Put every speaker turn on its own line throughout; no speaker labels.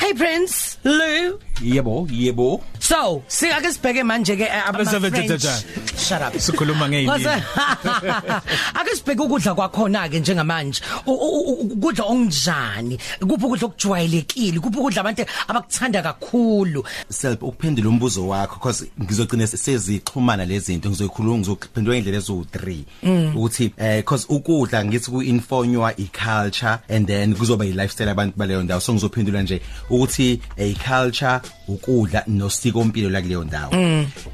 Hey Prince, Lou.
Yebo, yebo.
So, singake sibheke manje ke eh, ama French. Shut up.
Sikhuluma ngeindimi.
Ake sibheke ukudla kwakhona ke njengamanje. U- u- u- Ukudla ongjani? Kuphi ukudla okujwayelekile? Kuphi ukudla abantu abakuthanda kakhulu?
Self ukuphendula umbuzo wakho because ngizogcina sezixhumana lezi zinto ngizoyikhuluma ngizophendula indlela ezo 3 ukuthi eh because ukudla ngithi ku infonywa i culture and then kuzoba i lifestyle abantu baleyo ndawo so ngizophendula nje ukuthi i culture ukudla nosiko impilo la kuleyo ndawo.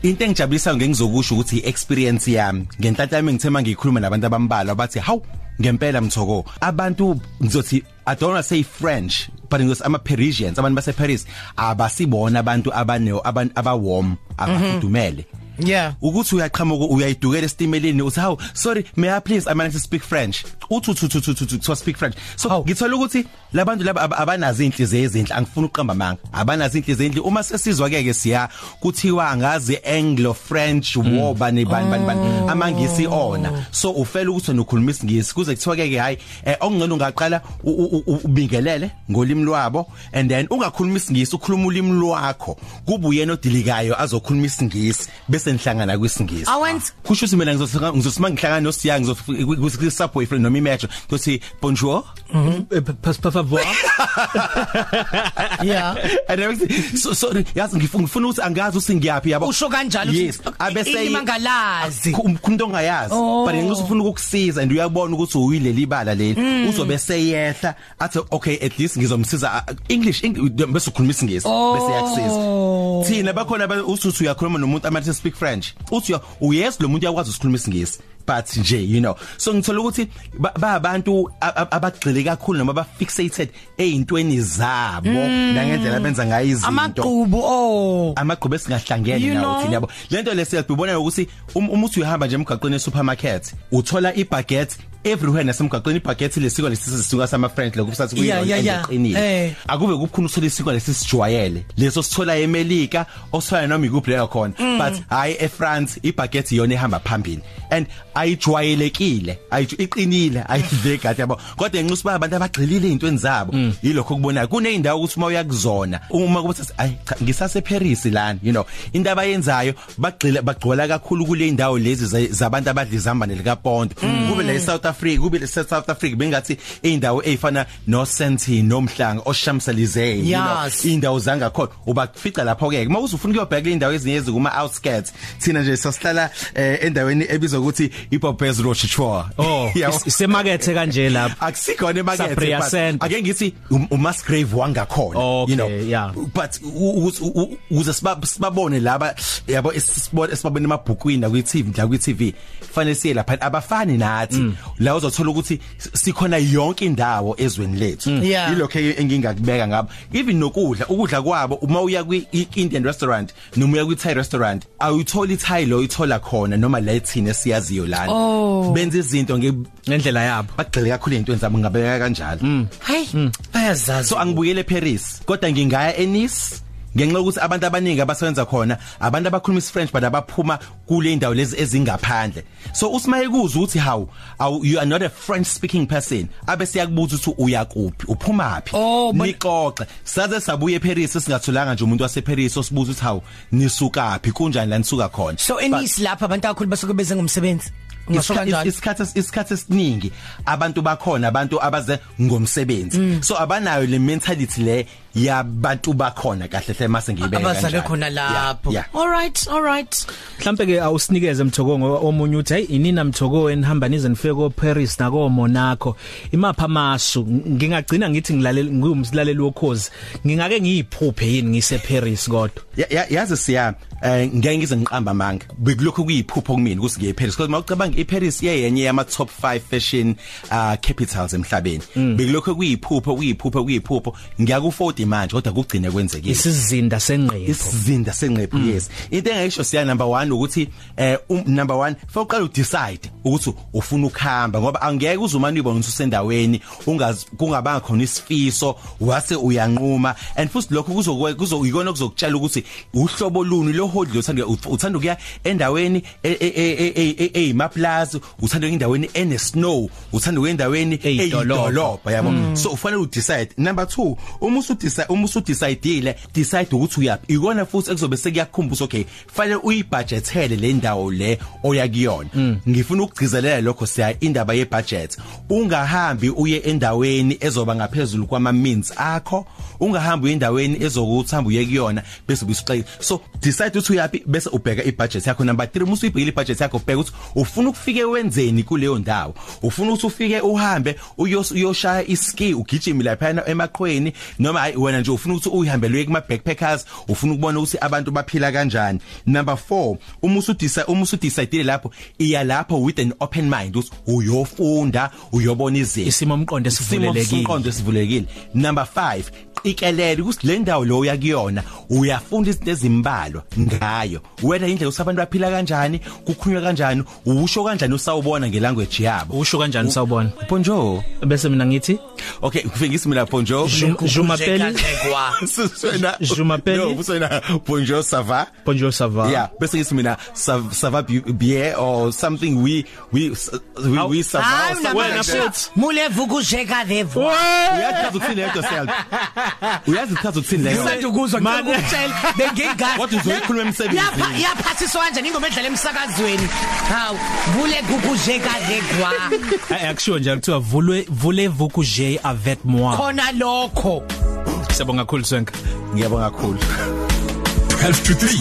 Into engijabulisa ngengizokusho ukuthi i experience yami ngenhlanhla yami ngithema ngikhuluma nabantu abambalwa bathi hawu ngempela mthoko. Abantu ngizothi I don't want to say French but ngos ama Parisians abantu base Paris abasibona abantu abane abantu abawarm abafudumele.
Yeah.
ukuthi uyaqhamuka uyayidukela estimeleni uthi how sorry may I please I manage to speak French. Uthi uthi uthi uthi uthi to speak French. So
Hawu.
ngithola ukuthi labantu laba ab- abanazo inhliziyo ezinhle angifuni uqamba manga abanazo inhliziyo ezinhle. Uma sesizwa ke ke siya kuthiwa angazi Anglo French war bani bani bani bani. Amangisi ona. So ufela ukuthi wena ukhuluma isingisi. Kuze kuthiwa ke ke hayi eh, okungcono ungaqala u- u- u- ubingelele ngolimi lwabo and then ungakhuluma isingisi ukhuluma ulimi lwakho. Kuba uyena odilikayo azokhuluma isingisi bese nihlangana kwisingisi
Awenza
kusho ukuthi mina ngizosima ngizosima ngihlangana nosiyang ngizofika subway friend noma imetro. Ngizothi bonjour.
Pas pas favor.
Yeah.
and then ngithi, so sorry yazi ngifuna ngifuna ukuthi angazi usingiyapi yabo?
Usho kanjalo
yes.
ukuthi,
abese
ilimi angalazi.
umuntu ongayazi.
Oh.
but ngizofuna ukukusiza and uyabona ukuthi uyileli bala leli. Uzobe seyehla athi okay at least ngizomsiza uh, English Eng- bese ukhuluma isingisi. Bese yakusiza thina bakhona aba- usuthi uyakhuluma nomuntu amathi speak French uthi uyes lo muntu uyakwazi ukukhuluma isingisi. But nje you know. So ngithola ukuthi ba ba abantu a- a- abagxile kakhulu noma ba fixated ezintweni zabo nangendlela benza ngayo izinto.
Amaqhubu oh.
amagqobo esingahlangene
You
nawo thina yabo. Lento lesiyabona ukuthi um- uma uthi uhamba nje emgaqweni supermarket uthola ibaguette everywhere nasemgaqweni ibaguette lesiko lesisuka sama friends lokusathi
Yeah, yeah, yeah. Eh.
akube kukhona uthola isiko lesisijwayele leso sithola eMelika osifana noma ikuphi leyo khona
Mm.
but hayi eFrance ibaguette iyona ehamba phambili and ayijwayelekile ayiju iqinile ayivegati yabo kodwa enxusa ba abantu abagxilile ezintweni zabo
Mm.
yilokho kubonayo kuneyindawo ukuthi uma uyakuzona uma kuba sathi ay cha ngisase Paris lana you know into abayenzayo bagxila bagcwala kakhulu kule indawo lezi za- zabantu abadla izambane lika Pond
Mm.
kube la eSouth Africa kube la South Africa bengathi indawo ezifana no Senti nomhlanga oShamselize you know
Yes.
indawo zangakhona ubafica lapho ke uma uzufuna ukuyobheka indawo ezinye ezikuma outskirts thina nje sasihlala eh, endaweni ebizwa ukuthi iPopez Rochechwa
Oh,
Yabo.
is- isemakethe kanje lapha.
akusikhona emakethe
Sabria
but
Center.
ake ngithi um- uMusgrave wangakhona
Okay,
you know
yeah.
but u- u- u- uze siba- sibabone laba yabo esibone esibabone emabhukwini na kwi-TV la kwi-TV fanele siye lapha abafani nathi
Mm.
La uzothola ukuthi sikhona yonke indawo ezweni lethu
Yeah.
yilokho engingakubeka ngabo even nokudla ukudla kwabo uma uya kwi-Indian restaurant noma uya kwi-Thai restaurant awuyithola iThai lo uyithola khona noma la ethina siyaziyo lana
Oh.
benza izinto nge
ngendlela yabo.
bagxile kakhulu ezintweni zabo ngabeka kanjalo
Hayi, bayazazi.
so angibuyele eParis kodwa ngingaya eNice ngenxa ukuthi abantu abaningi abasebenza khona abantu abakhuluma isFrench but abaphuma kule indawo lezi ezingaphandle. So usimaye kuza ukuthi how aw- you are not a French speaking person. Abe siyakubuza ukuthi uyakuphi uphumaphi
Oh, but-
nixoxe. Saze sabuye eParis singatholanga nje umuntu waseParis osibuza ukuthi how nisukaphi kunjani la nisuka khona?
So
But-
enisi lapha abantu akakhulu basuke beze ngomsebenzi. Ngisho
Isikha-
kanjalo.
isikhathi isikhathi esiningi abantu bakhona abantu abaze ngomsebenzi.
Mm.
so abanayo le mentality le yabantu bakhona kahle hle mase ngiyibeka
Abazale
kanjalo.
khona
Yeah,
lapho.
yeah.
All right, all right.
Mhlambe ke awusinikeze mthoko ngo- omunye uthi hey inina mthoko enihamba nize nifike ko Paris na ko Monaco imapha amasu ngingagcina ngithi ngilalela ngumsilaleli wokhozi ngingake ngiyiphuphe yini ngise Paris kodwa
Ya- ya- yazi siya eh ngeke ngize ngiqamba manga bekulokho kuyiphupho kumina ukuthi ngiye eParis because mawucabanga iParis iyenye yama top 5 fashion uh capitals emhlabeni.
Mm.
bekulokho kuyiphupho kuyiphupho kuyiphupho. Ngiyaku 40 manje kodwa kugcine kwenzekile.
Isizinda senqepho
isizinda senqephu yes. Into engayisho siya number 1 ukuthi eh um, number 1 fawuqala udecide ukuthi ufuna ukuhamba ngoba angeke uzumane uyibone ukuthi usendaweni ungazi kungabanga khona isifiso wase uyanquma. And futhi lokho kuzokwe kuzokuyikona kuzokutshela ukuthi uhlobo luni lo hodlo uthanda uthanda ukuya endaweni eyimaplaza uthanda endaweni ene snow uthanda ukuya endaweni eyidolobha. yabo? So ufanele u decide number 2 uma usudecide uma usudecide decide ukuthi uyapi ikona futhi ekuzobe sekuyakhumbuza okay fanele uyibudgethele le ndawo le oya kuyona. Ngifuna ukugcizelela lokho siya indaba ye budget ungahambi uye endaweni ezoba ngaphezulu kwama means akho ungahambi endaweni ezokuthamba uye kuyona bese ubusixeke so decide ukuthi uyapi bese ubheka ibudget yakho. Number 3 musu uyibhekile ibudget yakho ubheka ukuthi ufuna ukufike wenzeni kuleyo ndawo? Ufuna ukuthi ufike uhambe uyoshaya iski ugijime lapha emaqhweni? Noma hayi wena nje ufuna ukuthi uyihambele kuma backpackers ufuna ukubona ukuthi abantu baphila kanjani? Number 4 uma usudecide uma usudecide lapho iya lapho with an open mind ukuthi uyofunda uyobona izinto.
Isimo umqondo esivulelekile.
Isimo umqondo esivulekile number 5 qikelele ukuthi le ndawo lo yakuyona uyafunda izinto ezimbalwa ngayo. Wena indlela usabantu baphila kanjani kukhulunywa kanjani usho kanjani usawubona ngelanguage yabo?
Usho kanjani usawubona?
Bonjour
bese mina ngithi?
Okay ngifingisi mina bonjour
je m'appelle
Suswena
Je m'appelle
No, uswena bonjour ça va
bonjour ça va
Yeah, bese ngithi mina ça ça va bien or something we we we, we ça va
hayi
or something
wena
like that.
futhi.
mulevu kujeka levu
uyachaza ukuthini leyo self uyazi uchaza ukuthini leyo?
Ngisanda ukuzwa
Mane.
ngikutshela bengingazi
Kodwa uzoyikhuluma emsebenzini.
Yapha- yaphathiswa kanjani ingoma edlala emsakazweni. Hawu bule kukujeka legwa
akusho nje kuthiwa vule voulez-vous coucher avec moi.
Khona lokho.
Siyabonga kakhulu Swenka
ngiyabonga kakhulu.
12 to 3